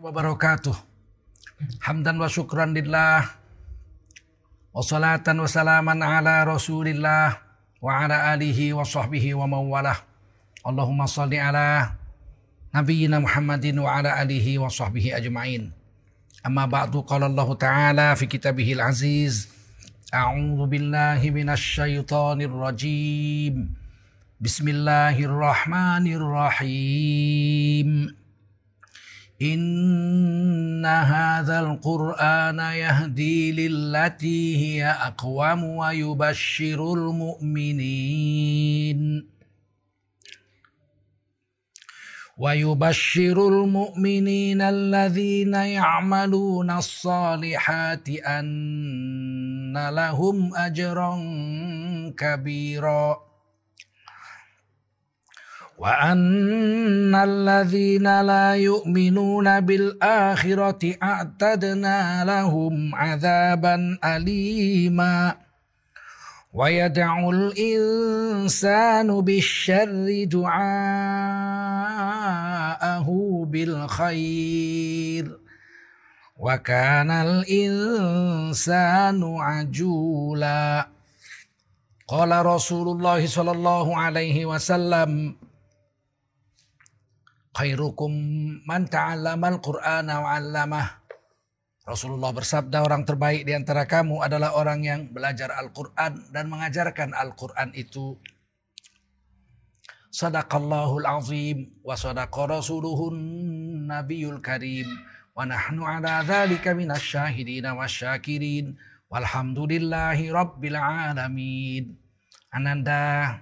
wabarakatuh. Hamdan wa syukran lillah. Wa salatan wa salaman ala rasulillah. Wa ala alihi wa sahbihi wa mawalah. Allahumma salli ala Nabiyyina Muhammadin wa ala alihi wa sahbihi ajma'in. Amma ba'du qala Allah Ta'ala fi kitabihil aziz. A'udhu billahi minasy syaithanir rajim. Bismillahirrahmanirrahim. إن هذا القرآن يهدي للتي هي أقوم ويبشر المؤمنين. ويبشر المؤمنين الذين يعملون الصالحات أن لهم أجرا كبيرا. وأن الذين لا يؤمنون بالآخرة أعتدنا لهم عذابا أليما. ويدعو الإنسان بالشر دعاءه بالخير. وكان الإنسان عجولا. قال رسول الله صلى الله عليه وسلم khairukum man ta'allamal qur'ana wa 'allamah. Rasulullah bersabda orang terbaik di antara kamu adalah orang yang belajar Al-Qur'an dan mengajarkan Al-Qur'an itu. Sadaqallahul azim wa sadaqa rasuluhun nabiyul karim wa nahnu ala dzalika minasyahidin wasyakirin walhamdulillahi rabbil alamin. Ananda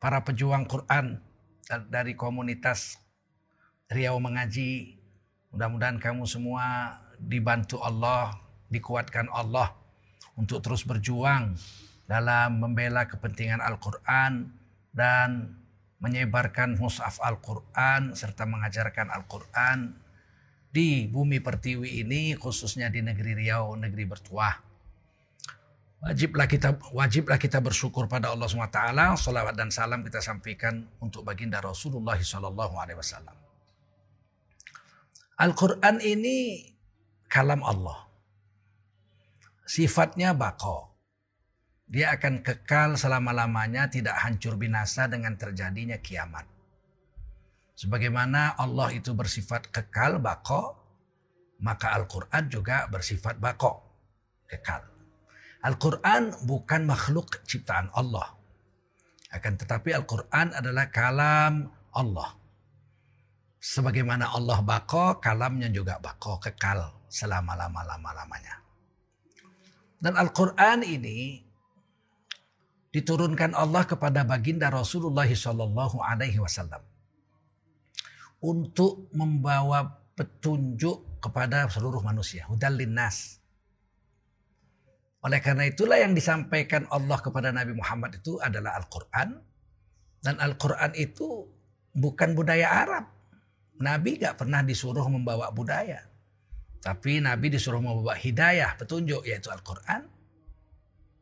para pejuang Quran dari komunitas Riau mengaji. Mudah-mudahan kamu semua dibantu Allah, dikuatkan Allah untuk terus berjuang dalam membela kepentingan Al-Quran dan menyebarkan mushaf Al-Quran serta mengajarkan Al-Quran di bumi pertiwi ini khususnya di negeri Riau, negeri bertuah. Wajiblah kita wajiblah kita bersyukur pada Allah SWT. Salawat dan salam kita sampaikan untuk baginda Rasulullah SAW. Al-Quran ini kalam Allah. Sifatnya bako. Dia akan kekal selama-lamanya tidak hancur binasa dengan terjadinya kiamat. Sebagaimana Allah itu bersifat kekal bako, maka Al-Quran juga bersifat bako, kekal. Al-Quran bukan makhluk ciptaan Allah. Akan tetapi Al-Quran adalah kalam Allah. Sebagaimana Allah bako, kalamnya juga bako, kekal selama-lama-lama-lamanya. Dan Al-Quran ini diturunkan Allah kepada baginda Rasulullah Wasallam untuk membawa petunjuk kepada seluruh manusia. Hudal linnas. Oleh karena itulah yang disampaikan Allah kepada Nabi Muhammad itu adalah Al-Quran. Dan Al-Quran itu bukan budaya Arab. Nabi gak pernah disuruh membawa budaya. Tapi Nabi disuruh membawa hidayah, petunjuk yaitu Al-Quran.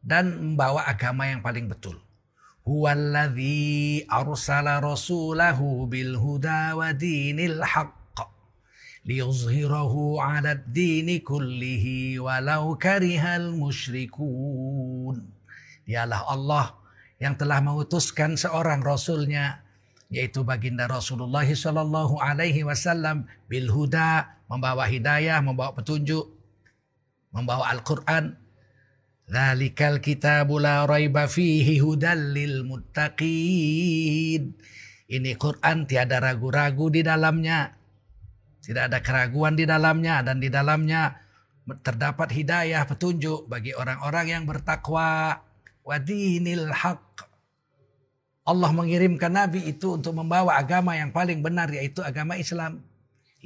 Dan membawa agama yang paling betul. Huwaladzi arsala rasulahu bil huda wa dinil haqq. Liyuzhirahu ala dini kullihi walau karihal musyrikun. Dialah Allah yang telah mengutuskan seorang rasulnya yaitu baginda Rasulullah Shallallahu Alaihi Wasallam bil huda membawa hidayah, membawa petunjuk, membawa Al-Quran. Zalikal kitabu raiba fihi. Ini Quran tiada ragu-ragu di dalamnya. Tidak ada keraguan di dalamnya dan di dalamnya terdapat hidayah petunjuk bagi orang-orang yang bertakwa. Wadinil haq Allah mengirimkan Nabi itu untuk membawa agama yang paling benar yaitu agama Islam.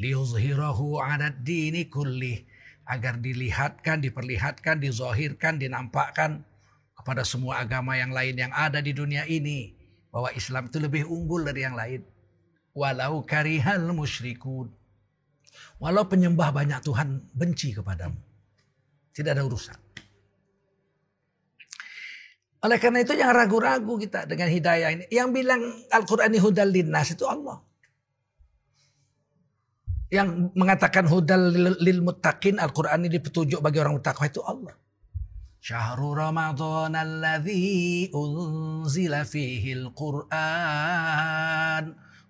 Liuzhirahu ala dini kulli. Agar dilihatkan, diperlihatkan, dizohirkan, dinampakkan kepada semua agama yang lain yang ada di dunia ini. Bahwa Islam itu lebih unggul dari yang lain. Walau karihal musyrikun. Walau penyembah banyak Tuhan benci kepadamu. Tidak ada urusan. Oleh karena itu jangan ragu-ragu kita dengan hidayah ini. Yang bilang Al-Quran ini hudal linnas itu Allah. yang mengatakan hudal lil muttaqin Al-Quran ini petunjuk bagi orang bertakwa itu Allah. Syahrul Ramadan alladhi unzila fihi al-Quran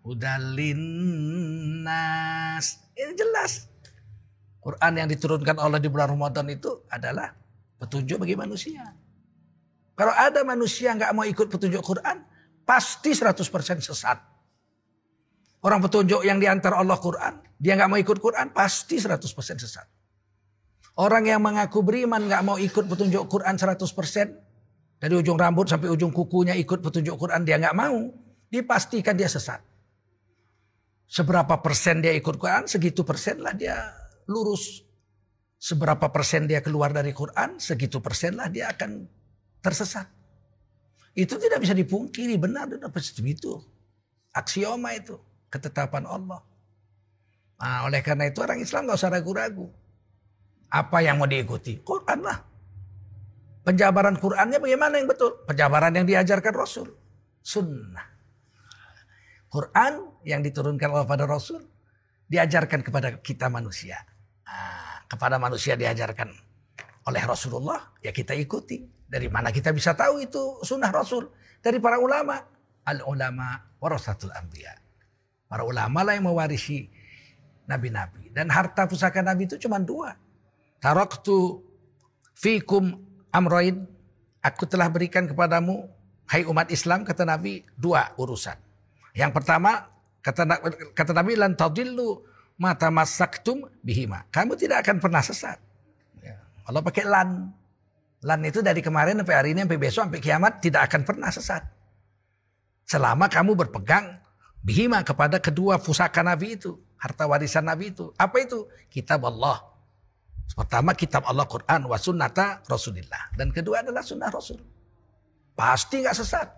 hudalin nas. Ini jelas. Quran yang diturunkan Allah di bulan Ramadan itu adalah petunjuk bagi manusia. Kalau ada manusia nggak mau ikut petunjuk Quran, pasti 100% sesat. Orang petunjuk yang diantar Allah Quran, dia nggak mau ikut Quran, pasti 100% sesat. Orang yang mengaku beriman nggak mau ikut petunjuk Quran 100%, dari ujung rambut sampai ujung kukunya ikut petunjuk Quran, dia nggak mau, dipastikan dia sesat. Seberapa persen dia ikut Quran, segitu persen lah dia lurus. Seberapa persen dia keluar dari Quran, segitu persen lah dia akan tersesat. Itu tidak bisa dipungkiri, benar dan itu. Aksioma itu ketetapan Allah. Nah, oleh karena itu orang Islam nggak usah ragu-ragu. Apa yang mau diikuti? Quran lah. Penjabaran Qurannya bagaimana yang betul? Penjabaran yang diajarkan Rasul. Sunnah. Quran yang diturunkan oleh pada Rasul diajarkan kepada kita manusia. Nah, kepada manusia diajarkan oleh Rasulullah ya kita ikuti. Dari mana kita bisa tahu itu sunnah Rasul? Dari para ulama. Al ulama warasatul anbiya. Para ulama lah yang mewarisi nabi-nabi. Dan harta pusaka nabi itu cuma dua. Taraktu fikum amroin. Aku telah berikan kepadamu, hai umat Islam, kata Nabi, dua urusan. Yang pertama, kata, kata Nabi, lan tadillu mata masaktum bihima. Kamu tidak akan pernah sesat. Allah pakai lan. Lan itu dari kemarin sampai hari ini, sampai besok, sampai kiamat, tidak akan pernah sesat. Selama kamu berpegang bihima kepada kedua pusaka Nabi itu. Harta warisan Nabi itu. Apa itu? Kitab Allah. Pertama kitab Allah Quran wa sunnata Rasulillah. Dan kedua adalah sunnah Rasul. Pasti nggak sesat.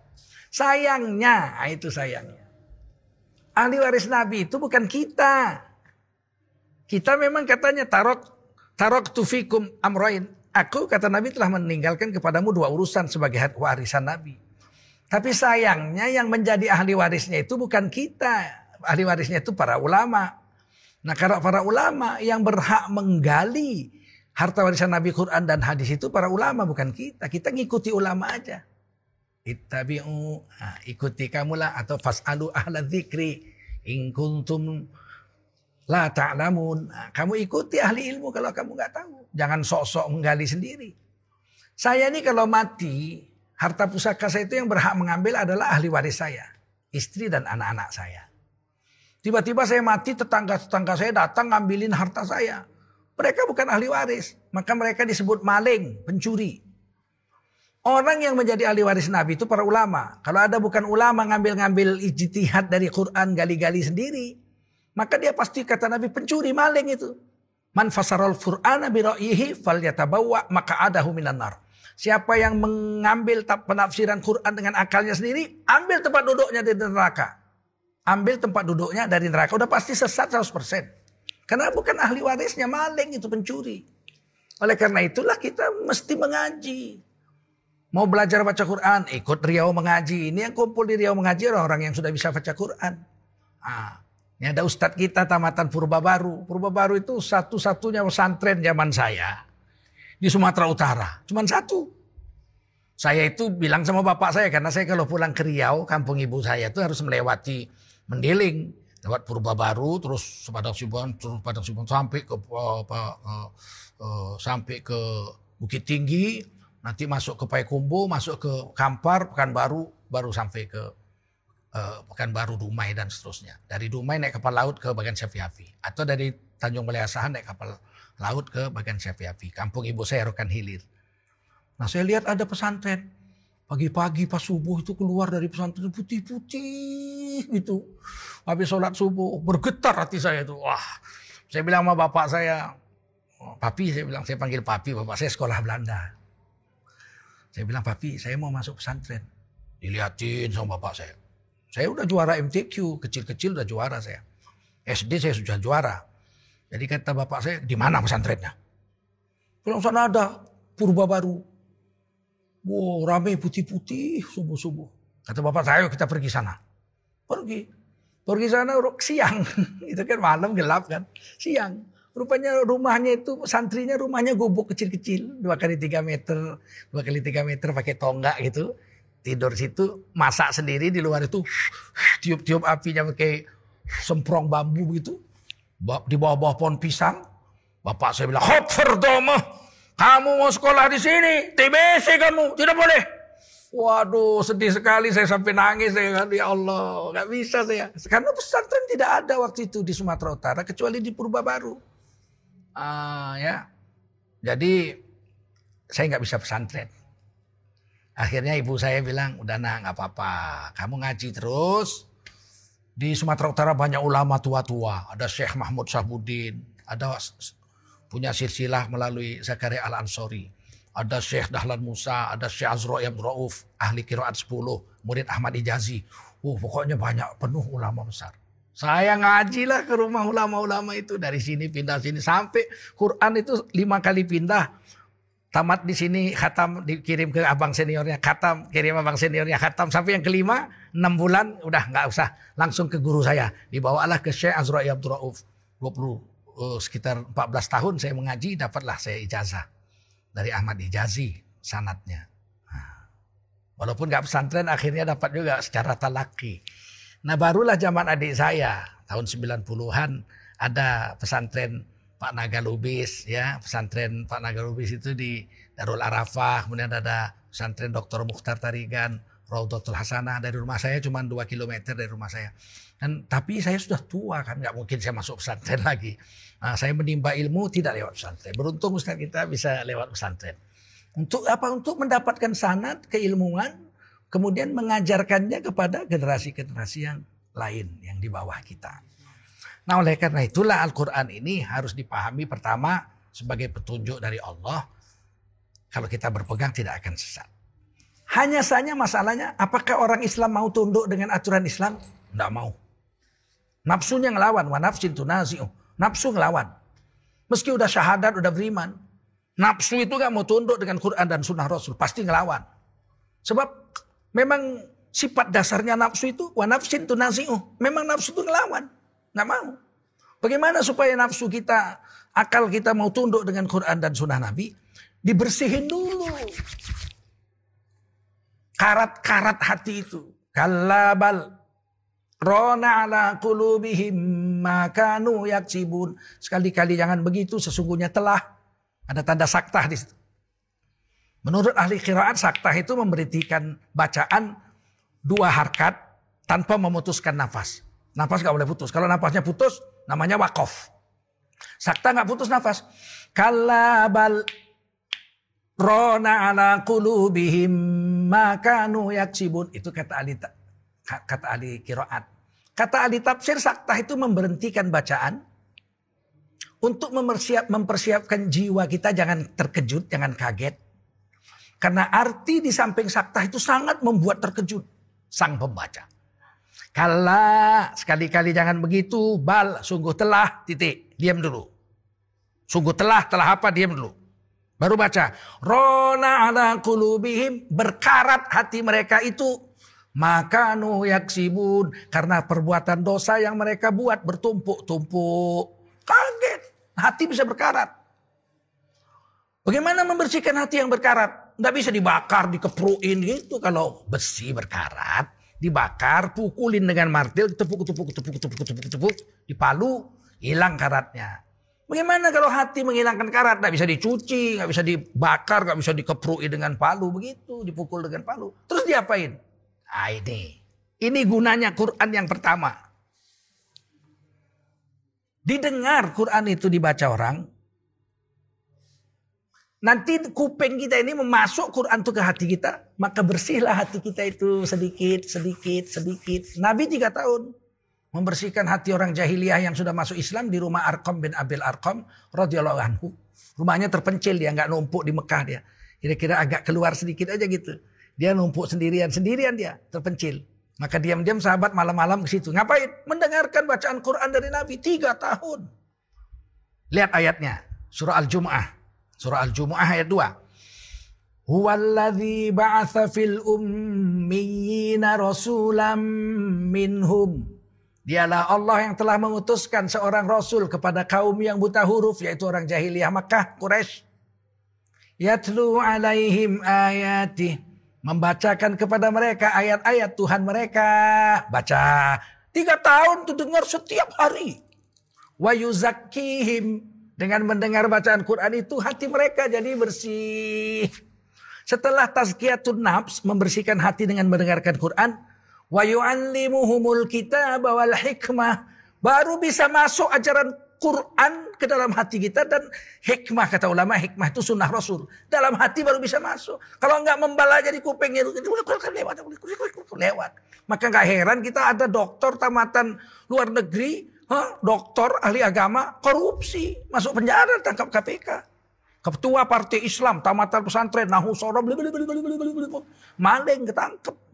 Sayangnya, nah itu sayangnya. Ahli waris Nabi itu bukan kita. Kita memang katanya tarok tarok tufikum amroin. Aku kata Nabi telah meninggalkan kepadamu dua urusan sebagai warisan Nabi. Tapi sayangnya yang menjadi ahli warisnya itu bukan kita. Ahli warisnya itu para ulama. Nah karena para ulama yang berhak menggali harta warisan Nabi Quran dan hadis itu para ulama bukan kita. Kita ngikuti ulama aja. Ittabi'u, nah, ikuti kamulah atau fas'alu ahla dzikri in kuntum la ta'lamun. Nah, kamu ikuti ahli ilmu kalau kamu nggak tahu. Jangan sok-sok menggali sendiri. Saya ini kalau mati Harta pusaka saya itu yang berhak mengambil adalah ahli waris saya. Istri dan anak-anak saya. Tiba-tiba saya mati, tetangga-tetangga saya datang ngambilin harta saya. Mereka bukan ahli waris. Maka mereka disebut maling, pencuri. Orang yang menjadi ahli waris Nabi itu para ulama. Kalau ada bukan ulama ngambil-ngambil ijtihad dari Quran, gali-gali sendiri. Maka dia pasti kata Nabi pencuri, maling itu. Man fasarul Qur'ana bi ra'yihi falyatabawa maka adahu minan nar. Siapa yang mengambil penafsiran Quran dengan akalnya sendiri, ambil tempat duduknya dari neraka. Ambil tempat duduknya dari neraka. Udah pasti sesat 100%. Karena bukan ahli warisnya, maling itu pencuri. Oleh karena itulah kita mesti mengaji. Mau belajar baca Quran, ikut Riau mengaji. Ini yang kumpul di Riau mengaji orang-orang yang sudah bisa baca Quran. Ah, ini ada ustadz kita tamatan Purba Baru. Purba Baru itu satu-satunya pesantren zaman saya di Sumatera Utara. Cuman satu. Saya itu bilang sama bapak saya karena saya kalau pulang ke Riau, kampung ibu saya itu harus melewati Mendiling, lewat Purba Baru, terus Padang Sibuan, terus Padang Sibuan sampai ke apa, uh, uh, sampai ke Bukit Tinggi, nanti masuk ke Payakumbu, masuk ke Kampar, Pekanbaru, baru sampai ke uh, Pekanbaru, Dumai dan seterusnya. Dari Dumai naik kapal laut ke bagian Syafiafi atau dari Tanjung Balai Asahan naik kapal laut ke bagian Syafiafi. Kampung ibu saya Rokan Hilir. Nah saya lihat ada pesantren. Pagi-pagi pas subuh itu keluar dari pesantren putih-putih gitu. Habis sholat subuh bergetar hati saya itu. Wah saya bilang sama bapak saya. Papi saya bilang saya panggil papi. Bapak saya sekolah Belanda. Saya bilang papi saya mau masuk pesantren. Dilihatin sama bapak saya. Saya udah juara MTQ. Kecil-kecil udah juara saya. SD saya sudah juara. Jadi kata bapak saya, di mana pesantrennya? Pulang sana ada purba baru. Wow, rame putih-putih subuh-subuh. Kata bapak saya, kita pergi sana. Pergi. Pergi sana siang. itu kan malam gelap kan. Siang. Rupanya rumahnya itu santrinya rumahnya gubuk kecil-kecil. Dua kali tiga meter. Dua kali tiga meter pakai tonggak gitu. Tidur situ. Masak sendiri di luar itu. Tiup-tiup apinya pakai semprong bambu gitu. Di bawah-bawah pohon pisang. Bapak saya bilang, Hop Doma. Kamu mau sekolah di sini. TBC kamu. Tidak boleh. Waduh, sedih sekali saya sampai nangis saya kan, ya Allah, nggak bisa saya. Karena pesantren tidak ada waktu itu di Sumatera Utara kecuali di Purba Baru. Uh, ya, jadi saya nggak bisa pesantren. Akhirnya ibu saya bilang, udah nah nggak apa-apa, kamu ngaji terus. Di Sumatera Utara banyak ulama tua-tua, ada Syekh Mahmud Sahbudin, ada punya silsilah melalui Zakaria Al Ansori ada Syekh Dahlan Musa, ada Syekh Azra Ibn Rauf, ahli kiraat 10, murid Ahmad Ijazi. Uh, pokoknya banyak penuh ulama besar. Saya ngaji lah ke rumah ulama-ulama itu dari sini pindah sini sampai Quran itu lima kali pindah. Tamat di sini khatam dikirim ke abang seniornya. Khatam kirim abang seniornya. Khatam sampai yang kelima enam bulan udah nggak usah. Langsung ke guru saya. Dibawalah ke Syekh Azra Abdul Rauf. 20 uh, sekitar 14 tahun saya mengaji dapatlah saya ijazah dari Ahmad Hijazi sanatnya. Nah, walaupun gak pesantren akhirnya dapat juga secara talaki. Nah barulah zaman adik saya tahun 90-an ada pesantren Pak Naga Lubis ya pesantren Pak Naga Lubis itu di Darul Arafah kemudian ada pesantren Dr. Mukhtar Tarigan Raudatul Hasanah dari rumah saya cuma 2 km dari rumah saya dan tapi saya sudah tua kan nggak mungkin saya masuk pesantren lagi Nah, saya menimba ilmu tidak lewat pesantren. Beruntung Ustaz kita bisa lewat pesantren. Untuk apa? Untuk mendapatkan sanat keilmuan, kemudian mengajarkannya kepada generasi-generasi yang lain yang di bawah kita. Nah oleh karena itulah Al-Quran ini harus dipahami pertama sebagai petunjuk dari Allah. Kalau kita berpegang tidak akan sesat. Hanya saja masalahnya apakah orang Islam mau tunduk dengan aturan Islam? Tidak mau. Nafsunya ngelawan. Wa nafsin tunazi'uh. Nafsu ngelawan. Meski udah syahadat, udah beriman. Nafsu itu gak mau tunduk dengan Quran dan sunnah Rasul. Pasti ngelawan. Sebab memang sifat dasarnya nafsu itu. Wa nafsin tu nasi'uh. Memang nafsu itu ngelawan. Gak mau. Bagaimana supaya nafsu kita, akal kita mau tunduk dengan Quran dan sunnah Nabi. Dibersihin dulu. Karat-karat hati itu. Kalabal Rona ala kulubihim makanu yaksibun. Sekali-kali jangan begitu, sesungguhnya telah ada tanda saktah di situ. Menurut ahli kiraat, saktah itu memberitikan bacaan dua harkat tanpa memutuskan nafas. Nafas gak boleh putus. Kalau nafasnya putus, namanya wakof. Sakta gak putus nafas. Kalabal rona ala kulubihim makanu yaksibun. Itu kata ahli kata ahli kiroat. Kata ahli tafsir saktah itu memberhentikan bacaan untuk mempersiap, mempersiapkan jiwa kita jangan terkejut, jangan kaget. Karena arti di samping saktah itu sangat membuat terkejut sang pembaca. Kala sekali-kali jangan begitu, bal sungguh telah titik, diam dulu. Sungguh telah, telah apa diam dulu. Baru baca. Rona ala kulubihim berkarat hati mereka itu maka nu yaksibun karena perbuatan dosa yang mereka buat bertumpuk-tumpuk. Kaget, hati bisa berkarat. Bagaimana membersihkan hati yang berkarat? Tidak bisa dibakar, dikepruin gitu. Kalau besi berkarat, dibakar, pukulin dengan martil, tepuk, tepuk, tepuk, tepuk, tepuk, tepuk, dipalu, hilang karatnya. Bagaimana kalau hati menghilangkan karat? Tidak bisa dicuci, nggak bisa dibakar, nggak bisa dikepruin dengan palu, begitu, dipukul dengan palu. Terus diapain? Nah, ini. Ini gunanya Quran yang pertama. Didengar Quran itu dibaca orang. Nanti kuping kita ini memasuk Quran itu ke hati kita. Maka bersihlah hati kita itu sedikit, sedikit, sedikit. Nabi tiga tahun. Membersihkan hati orang jahiliyah yang sudah masuk Islam di rumah Arqam bin Abil Arqam radhiyallahu anhu. Rumahnya terpencil dia, nggak numpuk di Mekah dia. Kira-kira agak keluar sedikit aja gitu. Dia numpuk sendirian, sendirian dia terpencil. Maka diam-diam sahabat malam-malam ke situ. Ngapain? Mendengarkan bacaan Quran dari Nabi tiga tahun. Lihat ayatnya. Surah Al-Jum'ah. Surah Al-Jum'ah ayat 2. Huwallazi ba'atha fil ummiyina rasulam minhum Dialah Allah yang telah mengutuskan seorang rasul kepada kaum yang buta huruf yaitu orang jahiliyah Makkah Quraisy. Yatlu alaihim ayati membacakan kepada mereka ayat-ayat Tuhan mereka. Baca tiga tahun tuh dengar setiap hari. Wa yuzakkihim dengan mendengar bacaan Quran itu hati mereka jadi bersih. Setelah tazkiyatun nafs membersihkan hati dengan mendengarkan Quran, wa yu'allimuhumul kitab wal hikmah baru bisa masuk ajaran Quran ke dalam hati kita dan hikmah kata ulama hikmah itu sunnah Rasul. Dalam hati baru bisa masuk. Kalau nggak membala jadi kupingnya lewat lewat. Maka nggak heran kita ada dokter tamatan luar negeri dokter ahli agama korupsi masuk penjara tangkap KPK ketua partai Islam tamatan pesantren nahu sorab maling ketangkep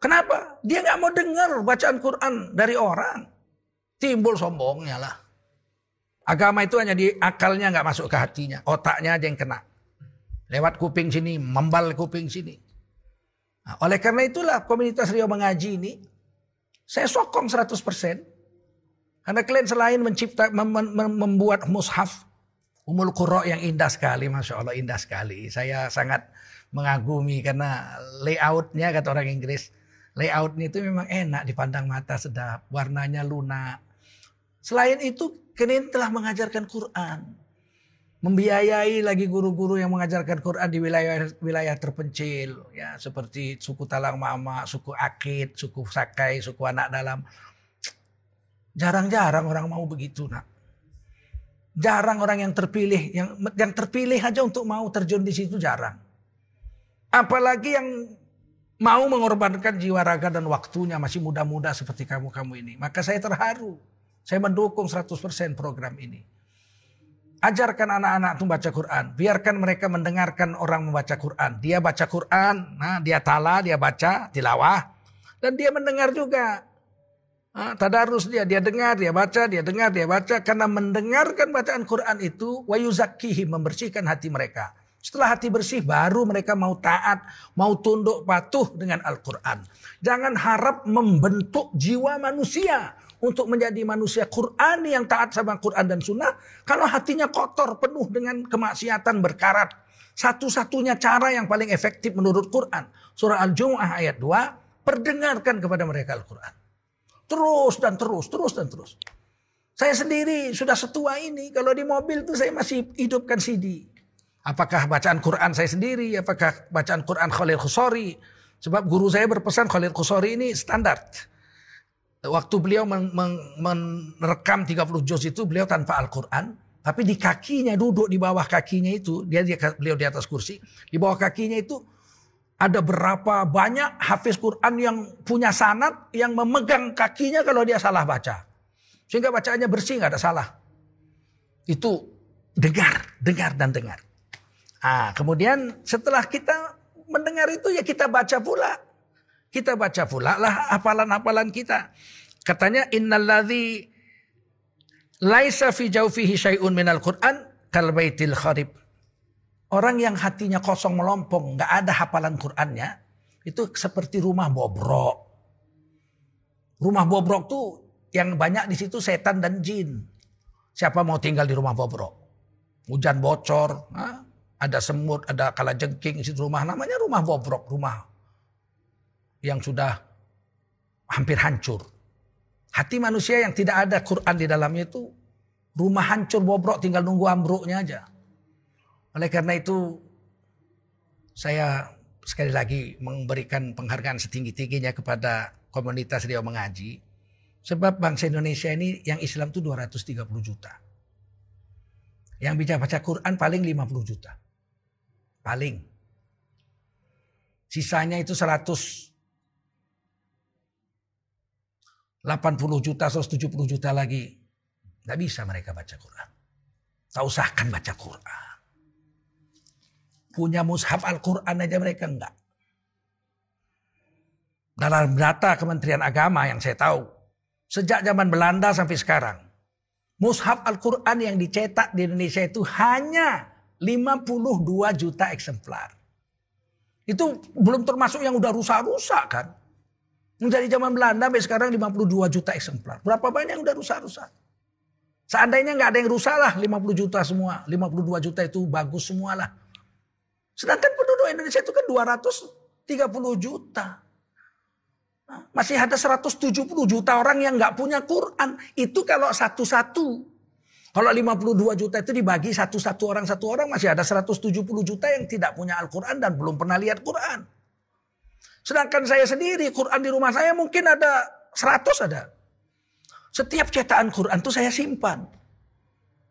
Kenapa? Dia nggak mau dengar bacaan Quran dari orang. Timbul sombongnya lah. Agama itu hanya di akalnya nggak masuk ke hatinya. Otaknya aja yang kena. Lewat kuping sini, membal kuping sini. Nah, oleh karena itulah komunitas Rio mengaji ini. Saya sokong 100%. Karena kalian selain mencipta, mem, mem, membuat mushaf. Umul Qura yang indah sekali. Masya Allah indah sekali. Saya sangat mengagumi karena layoutnya kata orang Inggris Layoutnya itu memang enak dipandang mata sedap, warnanya lunak. Selain itu, kalian telah mengajarkan Quran. Membiayai lagi guru-guru yang mengajarkan Quran di wilayah-wilayah terpencil. ya Seperti suku Talang Mama, suku Akit, suku Sakai, suku Anak Dalam. Jarang-jarang orang mau begitu nak. Jarang orang yang terpilih, yang yang terpilih aja untuk mau terjun di situ jarang. Apalagi yang mau mengorbankan jiwa raga dan waktunya masih muda-muda seperti kamu-kamu ini. Maka saya terharu. Saya mendukung 100% program ini. Ajarkan anak-anak untuk baca Quran. Biarkan mereka mendengarkan orang membaca Quran. Dia baca Quran, nah dia tala, dia baca, tilawah. Dan dia mendengar juga. Nah, tadarus dia, dia dengar, dia baca, dia dengar, dia baca. Karena mendengarkan bacaan Quran itu, wayuzakihi, membersihkan hati mereka. Setelah hati bersih baru mereka mau taat, mau tunduk patuh dengan Al-Quran. Jangan harap membentuk jiwa manusia untuk menjadi manusia Quran yang taat sama Quran dan Sunnah. Kalau hatinya kotor, penuh dengan kemaksiatan berkarat. Satu-satunya cara yang paling efektif menurut Quran. Surah Al-Jumu'ah ayat 2. Perdengarkan kepada mereka Al-Quran. Terus dan terus, terus dan terus. Saya sendiri sudah setua ini. Kalau di mobil tuh saya masih hidupkan CD. Apakah bacaan Quran saya sendiri, apakah bacaan Quran Khalil Khusori. Sebab guru saya berpesan Khalil Khusori ini standar. Waktu beliau men men merekam 30 juz itu beliau tanpa Al-Quran. Tapi di kakinya duduk di bawah kakinya itu, dia, dia beliau di atas kursi. Di bawah kakinya itu ada berapa banyak hafiz Quran yang punya sanat yang memegang kakinya kalau dia salah baca. Sehingga bacaannya bersih nggak ada salah. Itu dengar, dengar dan dengar. Ah, kemudian setelah kita mendengar itu ya kita baca pula. Kita baca pula lah hafalan-hafalan kita. Katanya innalladzi laisa fi jawfihi syai'un minal Qur'an kal baitil kharib. Orang yang hatinya kosong melompong, nggak ada hafalan Qur'annya, itu seperti rumah bobrok. Rumah bobrok tuh yang banyak di situ setan dan jin. Siapa mau tinggal di rumah bobrok? Hujan bocor, nah, ada semut, ada kala jengking di situ rumah. Namanya rumah bobrok, rumah yang sudah hampir hancur. Hati manusia yang tidak ada Quran di dalamnya itu rumah hancur bobrok tinggal nunggu ambruknya aja. Oleh karena itu saya sekali lagi memberikan penghargaan setinggi-tingginya kepada komunitas dia mengaji. Sebab bangsa Indonesia ini yang Islam itu 230 juta. Yang bisa baca Quran paling 50 juta. Paling. Sisanya itu 180 juta, 170 juta lagi. Tidak bisa mereka baca Quran. Tak usahkan baca Quran. Punya mushaf Al-Quran aja mereka enggak. Dalam data Kementerian Agama yang saya tahu. Sejak zaman Belanda sampai sekarang. Mushaf Al-Quran yang dicetak di Indonesia itu hanya 52 juta eksemplar. Itu belum termasuk yang udah rusak-rusak kan. Dari zaman Belanda sampai sekarang 52 juta eksemplar. Berapa banyak yang udah rusak-rusak? Seandainya nggak ada yang rusak lah 50 juta semua. 52 juta itu bagus semua lah. Sedangkan penduduk Indonesia itu kan 230 juta. Nah, masih ada 170 juta orang yang nggak punya Quran. Itu kalau satu-satu. Kalau 52 juta itu dibagi satu-satu orang satu orang masih ada 170 juta yang tidak punya Al-Quran dan belum pernah lihat Quran. Sedangkan saya sendiri Quran di rumah saya mungkin ada 100 ada. Setiap cetakan Quran itu saya simpan.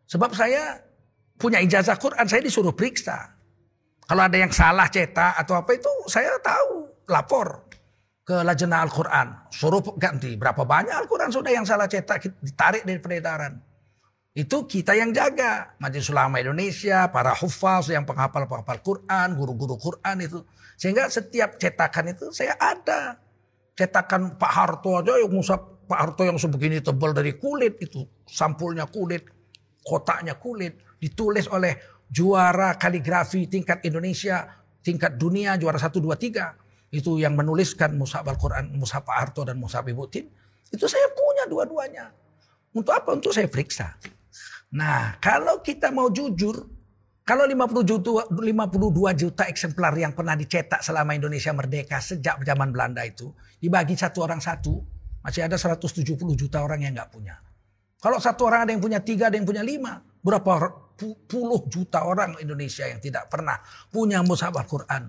Sebab saya punya ijazah Quran, saya disuruh periksa. Kalau ada yang salah cetak atau apa itu saya tahu, lapor ke Lajnah Al-Quran. Suruh ganti, berapa banyak Al-Quran sudah yang salah cetak, ditarik dari peredaran. Itu kita yang jaga. Majelis Ulama Indonesia, para hufaz yang penghafal-penghafal Quran, guru-guru Quran itu. Sehingga setiap cetakan itu saya ada. Cetakan Pak Harto aja yang musab Pak Harto yang sebegini tebal dari kulit itu. Sampulnya kulit, kotaknya kulit. Ditulis oleh juara kaligrafi tingkat Indonesia, tingkat dunia, juara 1, 2, 3. Itu yang menuliskan Musab Al-Quran, Musab Pak Harto dan Musab Ibu Tin. Itu saya punya dua-duanya. Untuk apa? Untuk saya periksa. Nah, kalau kita mau jujur, kalau 50 juta, 52 juta eksemplar yang pernah dicetak selama Indonesia merdeka sejak zaman Belanda itu, dibagi satu orang satu, masih ada 170 juta orang yang nggak punya. Kalau satu orang ada yang punya tiga, ada yang punya lima. Berapa juta orang Indonesia yang tidak pernah punya mushaf Al-Quran.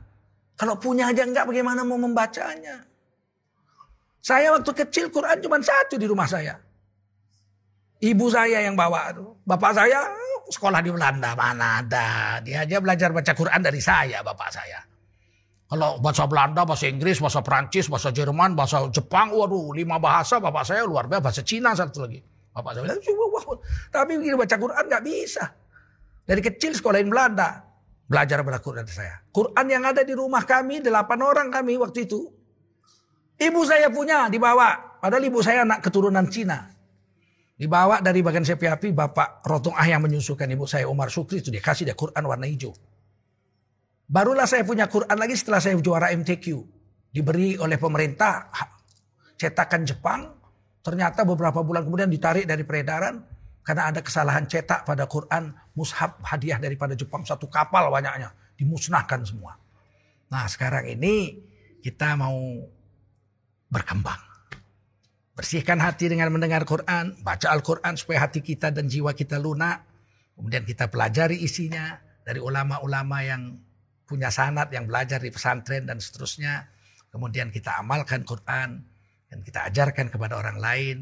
Kalau punya aja enggak bagaimana mau membacanya. Saya waktu kecil Quran cuma satu di rumah saya. Ibu saya yang bawa. Bapak saya sekolah di Belanda mana ada. Dia aja belajar baca Quran dari saya, bapak saya. Kalau bahasa Belanda, bahasa Inggris, bahasa Prancis, bahasa Jerman, bahasa Jepang, waduh lima bahasa bapak saya luar biasa. Bahasa Cina satu lagi. Bapak saya bilang, wah. tapi begini baca Quran nggak bisa. Dari kecil sekolahin Belanda. Belajar baca Quran saya. Quran yang ada di rumah kami, delapan orang kami waktu itu. Ibu saya punya, dibawa. Padahal ibu saya anak keturunan Cina. Dibawa dari bagian CPAP Bapak Rotong Ah yang menyusukan ibu saya Umar Sukri itu dia kasih dia Quran warna hijau. Barulah saya punya Quran lagi setelah saya juara MTQ. Diberi oleh pemerintah cetakan Jepang. Ternyata beberapa bulan kemudian ditarik dari peredaran. Karena ada kesalahan cetak pada Quran. Mushaf hadiah daripada Jepang. Satu kapal banyaknya. Dimusnahkan semua. Nah sekarang ini kita mau berkembang. Bersihkan hati dengan mendengar Quran, baca Al-Quran supaya hati kita dan jiwa kita lunak. Kemudian kita pelajari isinya dari ulama-ulama yang punya sanat, yang belajar di pesantren dan seterusnya. Kemudian kita amalkan Quran dan kita ajarkan kepada orang lain.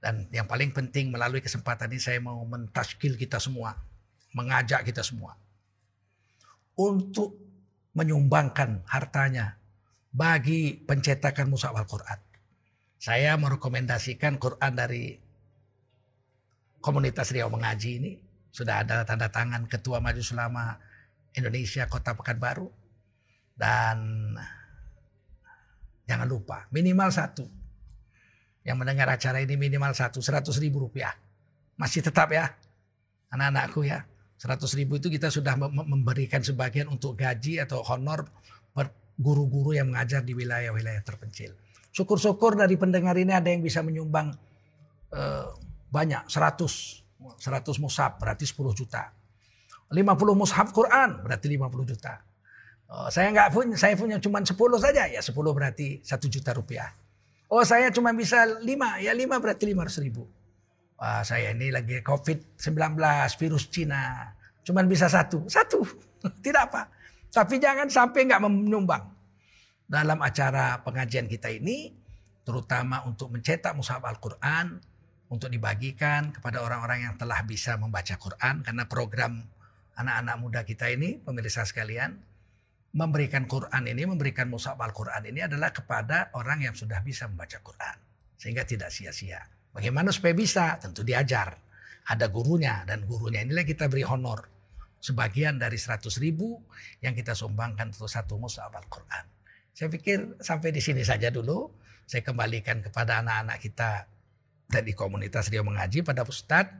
Dan yang paling penting melalui kesempatan ini saya mau mentaskil kita semua. Mengajak kita semua. Untuk menyumbangkan hartanya bagi pencetakan Musa Al-Quran. Saya merekomendasikan Quran dari komunitas Riau Mengaji ini. Sudah ada tanda tangan Ketua Majelis Ulama Indonesia Kota Pekanbaru. Dan jangan lupa minimal satu. Yang mendengar acara ini minimal satu. Seratus ribu rupiah. Masih tetap ya. Anak-anakku ya. Seratus ribu itu kita sudah memberikan sebagian untuk gaji atau honor guru-guru yang mengajar di wilayah-wilayah terpencil. Syukur-syukur dari pendengar ini ada yang bisa menyumbang uh, banyak, 100. 100 mushaf berarti 10 juta. 50 mushaf Quran berarti 50 juta. Oh, saya nggak punya, saya punya cuma 10 saja, ya 10 berarti 1 juta rupiah. Oh saya cuma bisa 5, ya 5 berarti 500 ribu. Wah, saya ini lagi COVID-19, virus Cina. Cuman bisa satu, satu, tidak apa. Tapi jangan sampai nggak menyumbang dalam acara pengajian kita ini terutama untuk mencetak mushaf Al-Qur'an untuk dibagikan kepada orang-orang yang telah bisa membaca Quran karena program anak-anak muda kita ini pemirsa sekalian memberikan Quran ini memberikan mushaf Al-Qur'an ini adalah kepada orang yang sudah bisa membaca Quran sehingga tidak sia-sia. Bagaimana supaya bisa? Tentu diajar. Ada gurunya dan gurunya inilah kita beri honor. Sebagian dari 100 ribu yang kita sumbangkan untuk satu mushaf Al-Quran. Saya pikir sampai di sini saja dulu. Saya kembalikan kepada anak-anak kita dari komunitas Rio Mengaji pada Ustadz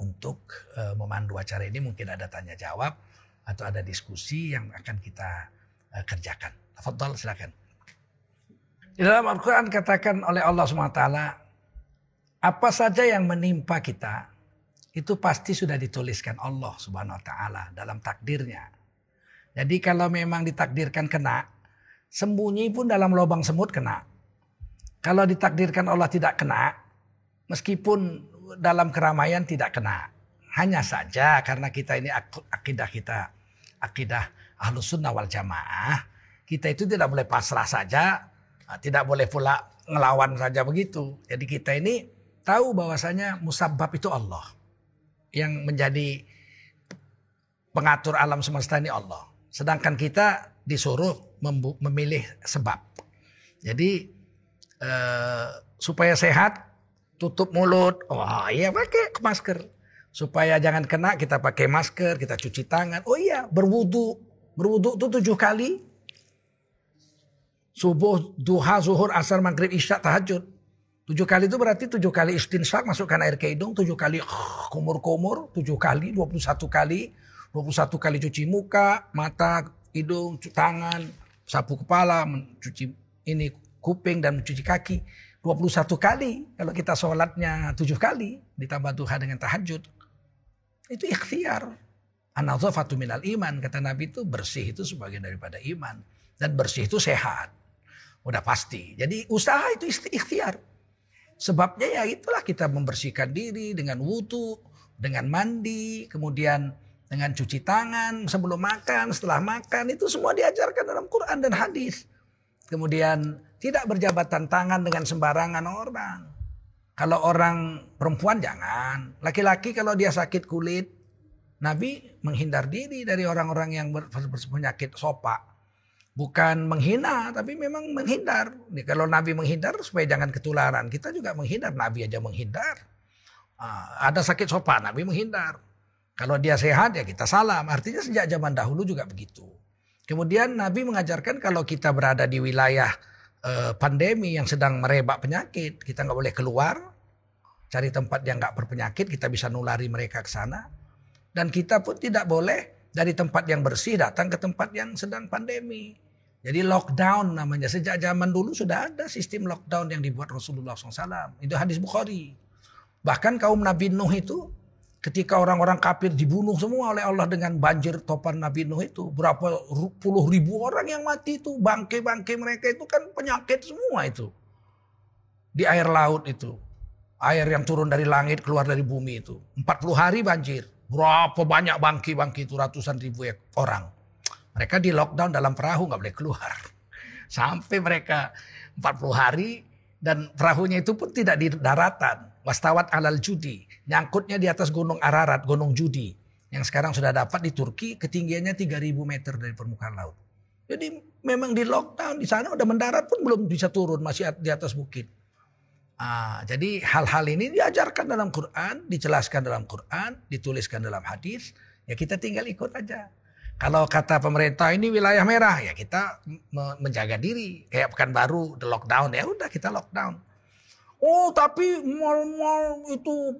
untuk uh, memandu acara ini mungkin ada tanya jawab atau ada diskusi yang akan kita uh, kerjakan. Fadol silakan. Di dalam Al-Quran katakan oleh Allah SWT, apa saja yang menimpa kita, itu pasti sudah dituliskan Allah Subhanahu wa taala dalam takdirnya. Jadi kalau memang ditakdirkan kena, sembunyi pun dalam lubang semut kena. Kalau ditakdirkan Allah tidak kena, meskipun dalam keramaian tidak kena. Hanya saja karena kita ini akidah kita, akidah ahlus sunnah wal jamaah, kita itu tidak boleh pasrah saja, tidak boleh pula ngelawan saja begitu. Jadi kita ini tahu bahwasanya musabab itu Allah. Yang menjadi pengatur alam semesta ini Allah. Sedangkan kita disuruh memilih sebab. Jadi eh, supaya sehat tutup mulut. Oh iya pakai masker. Supaya jangan kena kita pakai masker, kita cuci tangan. Oh iya berwudu. Berwudu itu tujuh kali Subuh, duha, zuhur, asar, maghrib, isya, tahajud. Tujuh kali itu berarti tujuh kali istinsak, masukkan air ke hidung. Tujuh kali kumur-kumur, tujuh kali, dua puluh satu kali. Dua puluh satu kali cuci muka, mata, hidung, tangan, sapu kepala, mencuci ini kuping dan mencuci kaki. dua puluh satu kali. Kalau kita sholatnya tujuh kali, ditambah duha dengan tahajud. Itu ikhtiar. Anazafatu minal iman. Kata Nabi itu bersih itu sebagian daripada iman. Dan bersih itu sehat. Udah pasti. Jadi usaha itu ikhtiar. Sebabnya ya itulah kita membersihkan diri dengan wudhu, dengan mandi, kemudian dengan cuci tangan sebelum makan, setelah makan itu semua diajarkan dalam Quran dan hadis. Kemudian tidak berjabatan tangan dengan sembarangan orang. Kalau orang perempuan jangan. Laki-laki kalau dia sakit kulit, Nabi menghindar diri dari orang-orang yang berpenyakit sopak bukan menghina tapi memang menghindar. Kalau Nabi menghindar supaya jangan ketularan, kita juga menghindar. Nabi aja menghindar. Uh, ada sakit sopan, Nabi menghindar. Kalau dia sehat ya kita salam. Artinya sejak zaman dahulu juga begitu. Kemudian Nabi mengajarkan kalau kita berada di wilayah uh, pandemi yang sedang merebak penyakit, kita nggak boleh keluar, cari tempat yang nggak berpenyakit, kita bisa nulari mereka ke sana. Dan kita pun tidak boleh dari tempat yang bersih datang ke tempat yang sedang pandemi. Jadi lockdown namanya. Sejak zaman dulu sudah ada sistem lockdown yang dibuat Rasulullah SAW. Itu hadis Bukhari. Bahkan kaum Nabi Nuh itu ketika orang-orang kafir dibunuh semua oleh Allah dengan banjir topan Nabi Nuh itu. Berapa puluh ribu orang yang mati itu. Bangke-bangke mereka itu kan penyakit semua itu. Di air laut itu. Air yang turun dari langit keluar dari bumi itu. 40 hari banjir. Berapa banyak bangki-bangki itu ratusan ribu orang. Mereka di lockdown dalam perahu nggak boleh keluar. Sampai mereka 40 hari dan perahunya itu pun tidak di daratan. Wastawat alal judi. Nyangkutnya di atas gunung Ararat, gunung judi. Yang sekarang sudah dapat di Turki ketinggiannya 3000 meter dari permukaan laut. Jadi memang di lockdown di sana udah mendarat pun belum bisa turun masih di atas bukit. Ah, jadi hal-hal ini diajarkan dalam Quran, dijelaskan dalam Quran, dituliskan dalam hadis. Ya kita tinggal ikut aja. Kalau kata pemerintah ini wilayah merah ya kita menjaga diri. Kayak pekan baru the lockdown ya udah kita lockdown. Oh tapi mal-mal itu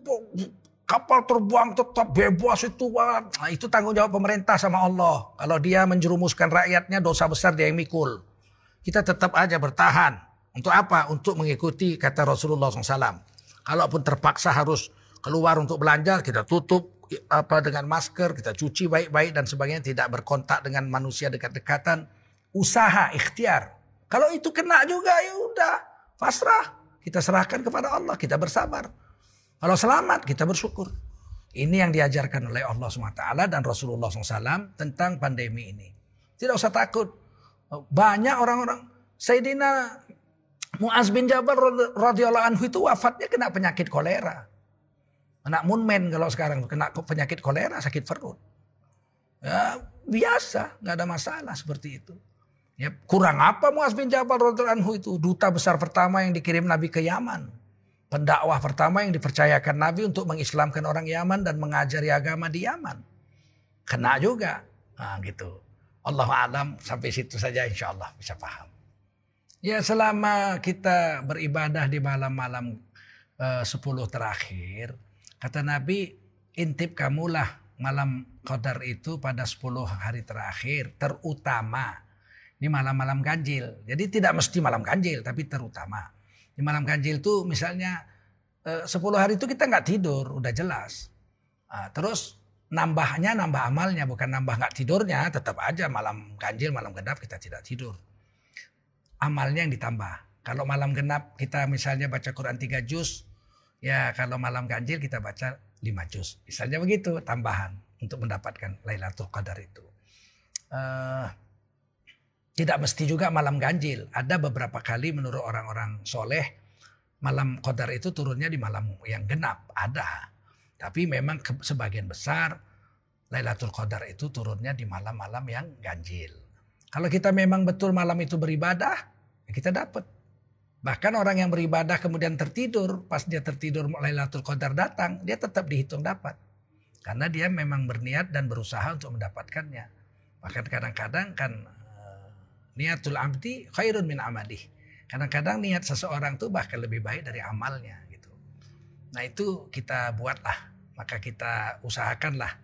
kapal terbang tetap bebas itu nah, itu tanggung jawab pemerintah sama Allah. Kalau dia menjerumuskan rakyatnya dosa besar dia yang mikul. Kita tetap aja bertahan. Untuk apa? Untuk mengikuti kata Rasulullah SAW. Kalaupun terpaksa harus keluar untuk belanja kita tutup apa dengan masker, kita cuci baik-baik dan sebagainya, tidak berkontak dengan manusia dekat-dekatan, usaha ikhtiar. Kalau itu kena juga ya udah, pasrah. Kita serahkan kepada Allah, kita bersabar. Kalau selamat, kita bersyukur. Ini yang diajarkan oleh Allah SWT dan Rasulullah SAW tentang pandemi ini. Tidak usah takut. Banyak orang-orang. Sayyidina Muaz bin Jabal radhiyallahu anhu itu wafatnya kena penyakit kolera. Anak munmen kalau sekarang kena penyakit kolera, sakit perut. Ya, biasa, nggak ada masalah seperti itu. Ya, kurang apa Muaz bin Jabal anhu itu duta besar pertama yang dikirim Nabi ke Yaman. Pendakwah pertama yang dipercayakan Nabi untuk mengislamkan orang Yaman dan mengajari agama di Yaman. Kena juga. Nah, gitu. Allah alam sampai situ saja insya Allah bisa paham. Ya selama kita beribadah di malam-malam uh, 10 terakhir, Kata Nabi, intip kamulah malam qadar itu pada 10 hari terakhir terutama Ini malam-malam ganjil. Jadi tidak mesti malam ganjil, tapi terutama. Di malam ganjil itu misalnya eh, 10 hari itu kita nggak tidur, udah jelas. Nah, terus nambahnya nambah amalnya, bukan nambah nggak tidurnya, tetap aja malam ganjil, malam genap kita tidak tidur. Amalnya yang ditambah. Kalau malam genap kita misalnya baca Quran 3 juz, ya kalau malam ganjil kita baca 5 juz. Misalnya begitu, tambahan untuk mendapatkan Lailatul Qadar itu. Uh, tidak mesti juga malam ganjil. Ada beberapa kali menurut orang-orang soleh malam qadar itu turunnya di malam yang genap. Ada. Tapi memang sebagian besar Lailatul Qadar itu turunnya di malam-malam yang ganjil. Kalau kita memang betul malam itu beribadah, ya kita dapat. Bahkan orang yang beribadah kemudian tertidur, pas dia tertidur Lailatul Qadar datang, dia tetap dihitung dapat. Karena dia memang berniat dan berusaha untuk mendapatkannya. Bahkan kadang-kadang kan niatul abdi khairun min amalih. Kadang-kadang niat seseorang tuh bahkan lebih baik dari amalnya gitu. Nah itu kita buatlah, maka kita usahakanlah.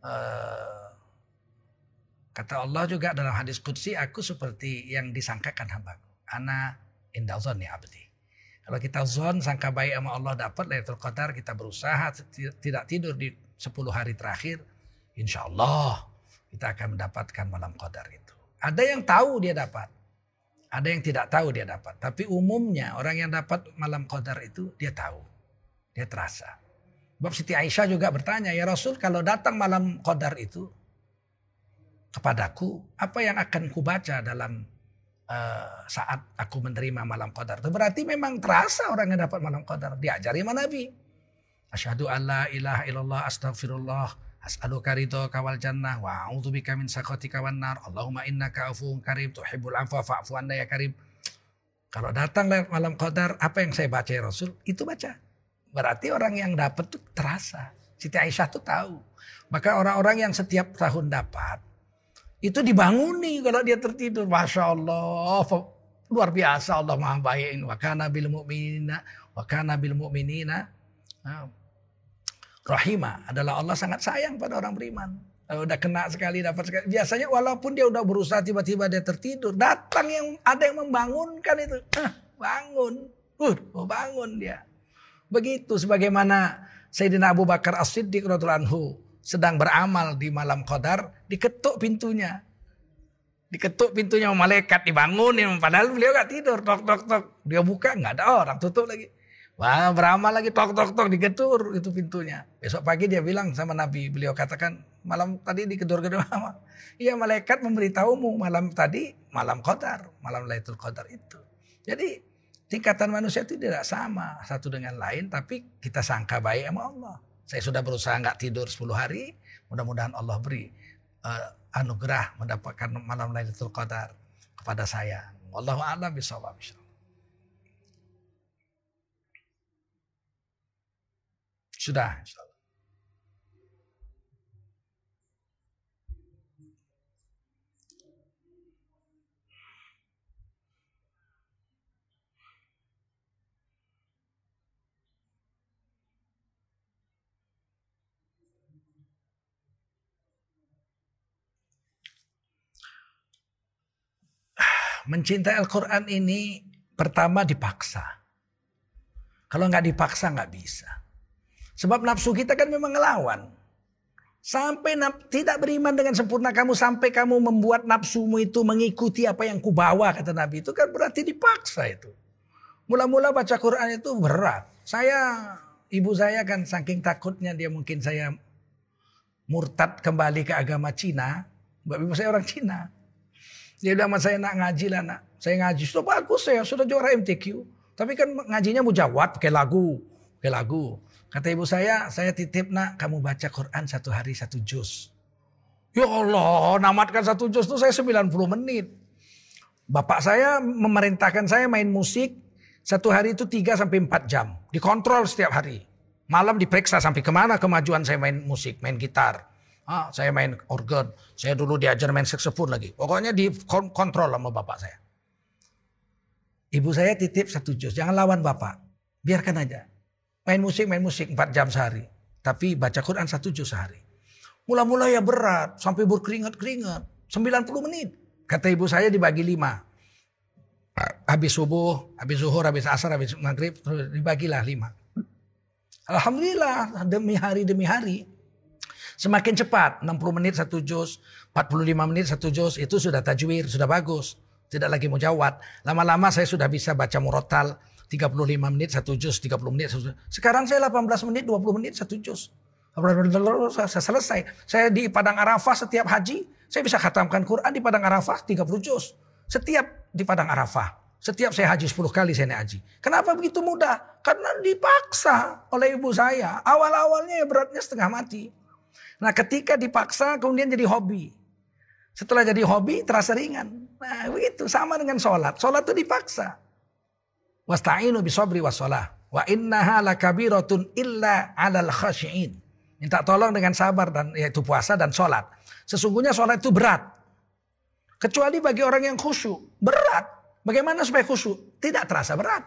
Uh, kata Allah juga dalam hadis qudsi, aku seperti yang disangkakan hambaku. Ana indah ya abdi. Kalau kita zon sangka baik sama Allah dapat Lailatul Qadar, kita berusaha tidak tidur di 10 hari terakhir, insya Allah kita akan mendapatkan malam Qadar itu. Ada yang tahu dia dapat. Ada yang tidak tahu dia dapat. Tapi umumnya orang yang dapat malam qadar itu dia tahu. Dia terasa. Bab Siti Aisyah juga bertanya, ya Rasul kalau datang malam qadar itu kepadaku, apa yang akan kubaca dalam uh, saat aku menerima malam qadar? Itu berarti memang terasa orang yang dapat malam qadar. Diajari sama Nabi. Asyhadu an la ilaha illallah astagfirullah As'aluka ridho kawal jannah wa a'udzubika min sakhatika wan nar. Allahumma innaka afuwun karim tuhibbul afwa fa'fu anna ya karim. Kalau datang malam qadar, apa yang saya baca ya Rasul? Itu baca. Berarti orang yang dapat tuh terasa. Siti Aisyah tuh tahu. Maka orang-orang yang setiap tahun dapat, itu dibanguni kalau dia tertidur. Masya Allah. Luar biasa Allah maha baik. Wa kana bil mu'minina. Wa kana bil mu'minina. Rahimah adalah Allah sangat sayang pada orang beriman. Kalau udah kena sekali dapat sekali. Biasanya walaupun dia udah berusaha tiba-tiba dia tertidur, datang yang ada yang membangunkan itu. Ah, bangun. Uh, oh bangun dia. Begitu sebagaimana Sayyidina Abu Bakar As-Siddiq anhu sedang beramal di malam qadar, diketuk pintunya. Diketuk pintunya malaikat dibangunin padahal beliau gak tidur tok tok tok dia buka nggak ada orang tutup lagi Wah beramal lagi tok tok tok digetur itu pintunya. Besok pagi dia bilang sama Nabi, beliau katakan malam tadi digedur-gedur Iya malaikat memberitahumu malam tadi malam qadar, malam Lailatul Qadar itu. Jadi tingkatan manusia itu tidak sama satu dengan lain tapi kita sangka baik sama Allah. Saya sudah berusaha nggak tidur 10 hari, mudah-mudahan Allah beri uh, anugerah mendapatkan malam Lailatul Qadar kepada saya. Wallahu a'lam bishawab. Sudah. Mencintai Al-Quran ini pertama dipaksa. Kalau nggak dipaksa nggak bisa. Sebab nafsu kita kan memang ngelawan. Sampai tidak beriman dengan sempurna kamu sampai kamu membuat nafsumu itu mengikuti apa yang kubawa kata Nabi itu kan berarti dipaksa itu. Mula-mula baca Quran itu berat. Saya ibu saya kan saking takutnya dia mungkin saya murtad kembali ke agama Cina. Bapak ibu saya orang Cina. Dia bilang sama saya nak ngaji lah nak. Saya ngaji sudah bagus saya sudah juara MTQ. Tapi kan ngajinya mujawab pakai lagu, pakai lagu. Kata ibu saya, saya titip nak kamu baca Quran satu hari satu juz. Ya Allah, namatkan satu juz itu saya 90 menit. Bapak saya memerintahkan saya main musik satu hari itu 3 sampai 4 jam. Dikontrol setiap hari. Malam diperiksa sampai ke mana kemajuan saya main musik, main gitar. Ah, saya main organ. Saya dulu diajar main saxophone lagi. Pokoknya dikontrol sama bapak saya. Ibu saya titip satu juz. Jangan lawan bapak. Biarkan aja. Main musik, main musik 4 jam sehari. Tapi baca Quran satu juz sehari. Mula-mula ya berat, sampai berkeringat-keringat. 90 menit. Kata ibu saya dibagi lima. Habis subuh, habis zuhur, habis asar, habis maghrib, dibagilah lima. Alhamdulillah demi hari demi hari. Semakin cepat, 60 menit satu juz, 45 menit satu juz, itu sudah tajwid, sudah bagus. Tidak lagi mujawad. Lama-lama saya sudah bisa baca murotal, 35 menit satu juz, 30 menit satu juz. Sekarang saya 18 menit, 20 menit satu juz. Saya selesai. Saya di Padang Arafah setiap haji, saya bisa khatamkan Quran di Padang Arafah 30 juz. Setiap di Padang Arafah. Setiap saya haji 10 kali saya naik haji. Kenapa begitu mudah? Karena dipaksa oleh ibu saya. Awal-awalnya ya beratnya setengah mati. Nah ketika dipaksa kemudian jadi hobi. Setelah jadi hobi terasa ringan. Nah begitu sama dengan sholat. Sholat itu dipaksa. Wasta'inu bisobri wassalah. Wa innaha lakabiratun illa alal khasyi'in. Minta tolong dengan sabar dan yaitu puasa dan sholat. Sesungguhnya sholat itu berat. Kecuali bagi orang yang khusyuk. Berat. Bagaimana supaya khusyuk? Tidak terasa berat.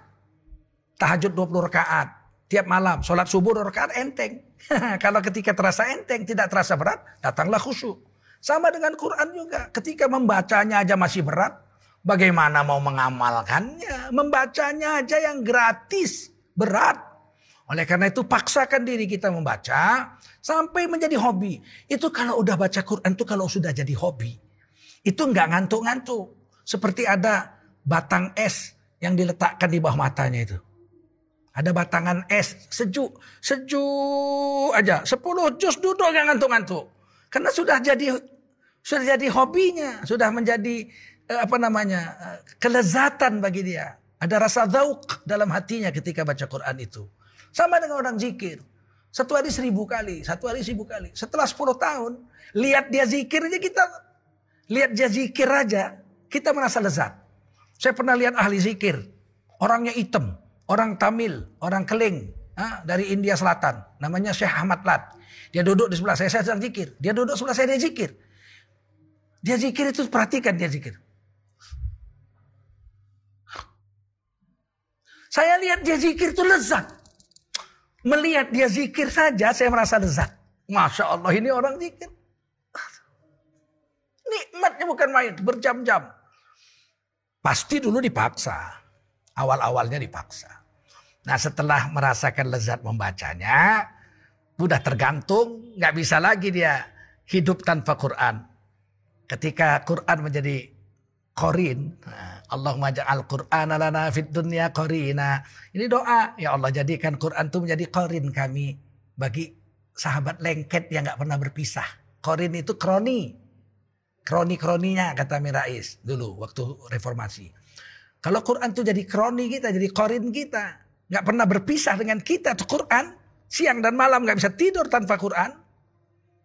Tahajud 20 rakaat. Tiap malam. Sholat subuh 2 rakaat enteng. Kalau ketika terasa enteng, tidak terasa berat, datanglah khusyuk. Sama dengan Quran juga. Ketika membacanya aja masih berat, bagaimana mau mengamalkannya? Membacanya aja yang gratis, berat. Oleh karena itu paksakan diri kita membaca sampai menjadi hobi. Itu kalau udah baca Quran itu kalau sudah jadi hobi. Itu nggak ngantuk-ngantuk. Seperti ada batang es yang diletakkan di bawah matanya itu. Ada batangan es sejuk, sejuk aja. Sepuluh jus duduk nggak ngantuk-ngantuk. Karena sudah jadi sudah jadi hobinya, sudah menjadi eh, apa namanya eh, kelezatan bagi dia. Ada rasa zauk dalam hatinya ketika baca Quran itu. Sama dengan orang zikir. Satu hari seribu kali, satu hari seribu kali. Setelah sepuluh tahun, lihat dia zikir aja kita Lihat dia zikir aja, kita merasa lezat. Saya pernah lihat ahli zikir, orangnya hitam, orang Tamil, orang Keling, ha, dari India Selatan, namanya Syekh Ahmad Lat. Dia duduk di sebelah saya, saya sedang zikir. Dia duduk sebelah saya, dia zikir. Dia zikir itu perhatikan dia zikir. Saya lihat dia zikir itu lezat. Melihat dia zikir saja saya merasa lezat. Masya Allah ini orang zikir. Nikmatnya bukan main, berjam-jam. Pasti dulu dipaksa. Awal-awalnya dipaksa. Nah setelah merasakan lezat membacanya, udah tergantung, nggak bisa lagi dia hidup tanpa Quran. Ketika Quran menjadi korin, nah, Allah al Quran lana fit dunya korina. Ini doa, ya Allah jadikan Quran itu menjadi korin kami bagi sahabat lengket yang nggak pernah berpisah. Korin itu kroni, kroni-kroninya kata Mirais dulu waktu reformasi. Kalau Quran itu jadi kroni kita, jadi korin kita. Nggak pernah berpisah dengan kita tuh Quran. Siang dan malam nggak bisa tidur tanpa Quran.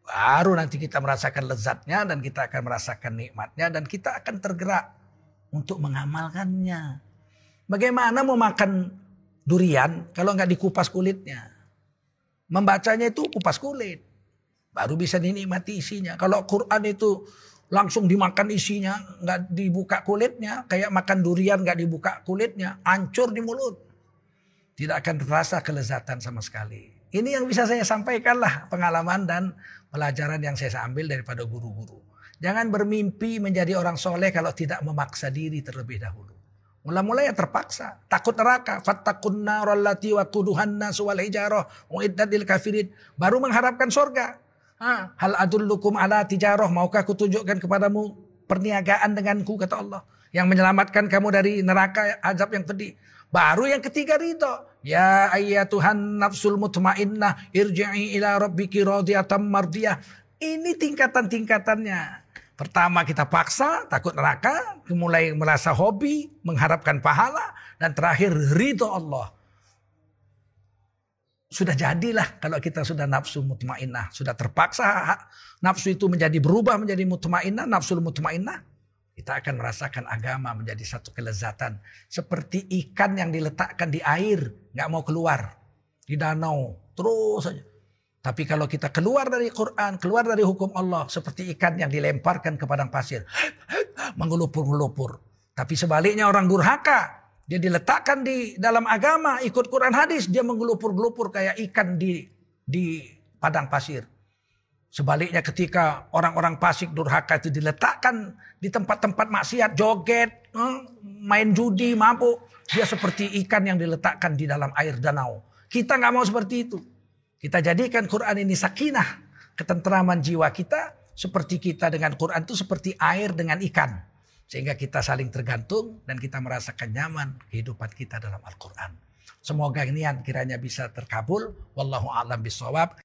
Baru nanti kita merasakan lezatnya dan kita akan merasakan nikmatnya dan kita akan tergerak untuk mengamalkannya. Bagaimana mau makan durian kalau nggak dikupas kulitnya? Membacanya itu kupas kulit. Baru bisa dinikmati isinya. Kalau Quran itu langsung dimakan isinya, nggak dibuka kulitnya, kayak makan durian nggak dibuka kulitnya, hancur di mulut. Tidak akan terasa kelezatan sama sekali. Ini yang bisa saya sampaikan lah pengalaman dan pelajaran yang saya ambil daripada guru-guru. Jangan bermimpi menjadi orang soleh kalau tidak memaksa diri terlebih dahulu. Mula-mula ya terpaksa. Takut neraka. Fattakun narallati wa kuduhan nasu wal hijarah. kafirin. Baru mengharapkan surga. Hal adullukum ala tijarah. Maukah kutunjukkan kepadamu perniagaan denganku kata Allah. Yang menyelamatkan kamu dari neraka azab yang pedih. Baru yang ketiga ridho. Ya Tuhan nafsul mutmainnah irji'i ila rabbiki radiyatan mardiyah. Ini tingkatan-tingkatannya. Pertama kita paksa, takut neraka, mulai merasa hobi, mengharapkan pahala, dan terakhir ridho Allah. Sudah jadilah kalau kita sudah nafsu mutmainnah. Sudah terpaksa nafsu itu menjadi berubah menjadi mutmainnah. Nafsu mutmainnah. Kita akan merasakan agama menjadi satu kelezatan. Seperti ikan yang diletakkan di air. nggak mau keluar. Di danau. Terus saja. Tapi kalau kita keluar dari Quran, keluar dari hukum Allah. Seperti ikan yang dilemparkan ke padang pasir. Mengelupur-ngelupur. Tapi sebaliknya orang durhaka. Dia diletakkan di dalam agama, ikut Quran hadis, dia menggelupur-gelupur kayak ikan di di padang pasir. Sebaliknya ketika orang-orang fasik durhaka itu diletakkan di tempat-tempat maksiat, joget, eh, main judi, mabuk. Dia seperti ikan yang diletakkan di dalam air danau. Kita nggak mau seperti itu. Kita jadikan Quran ini sakinah, ketentraman jiwa kita. Seperti kita dengan Quran itu seperti air dengan ikan. Sehingga kita saling tergantung dan kita merasakan nyaman kehidupan kita dalam Al-Quran. Semoga ini yang kiranya bisa terkabul. Wallahu a'lam bisawab.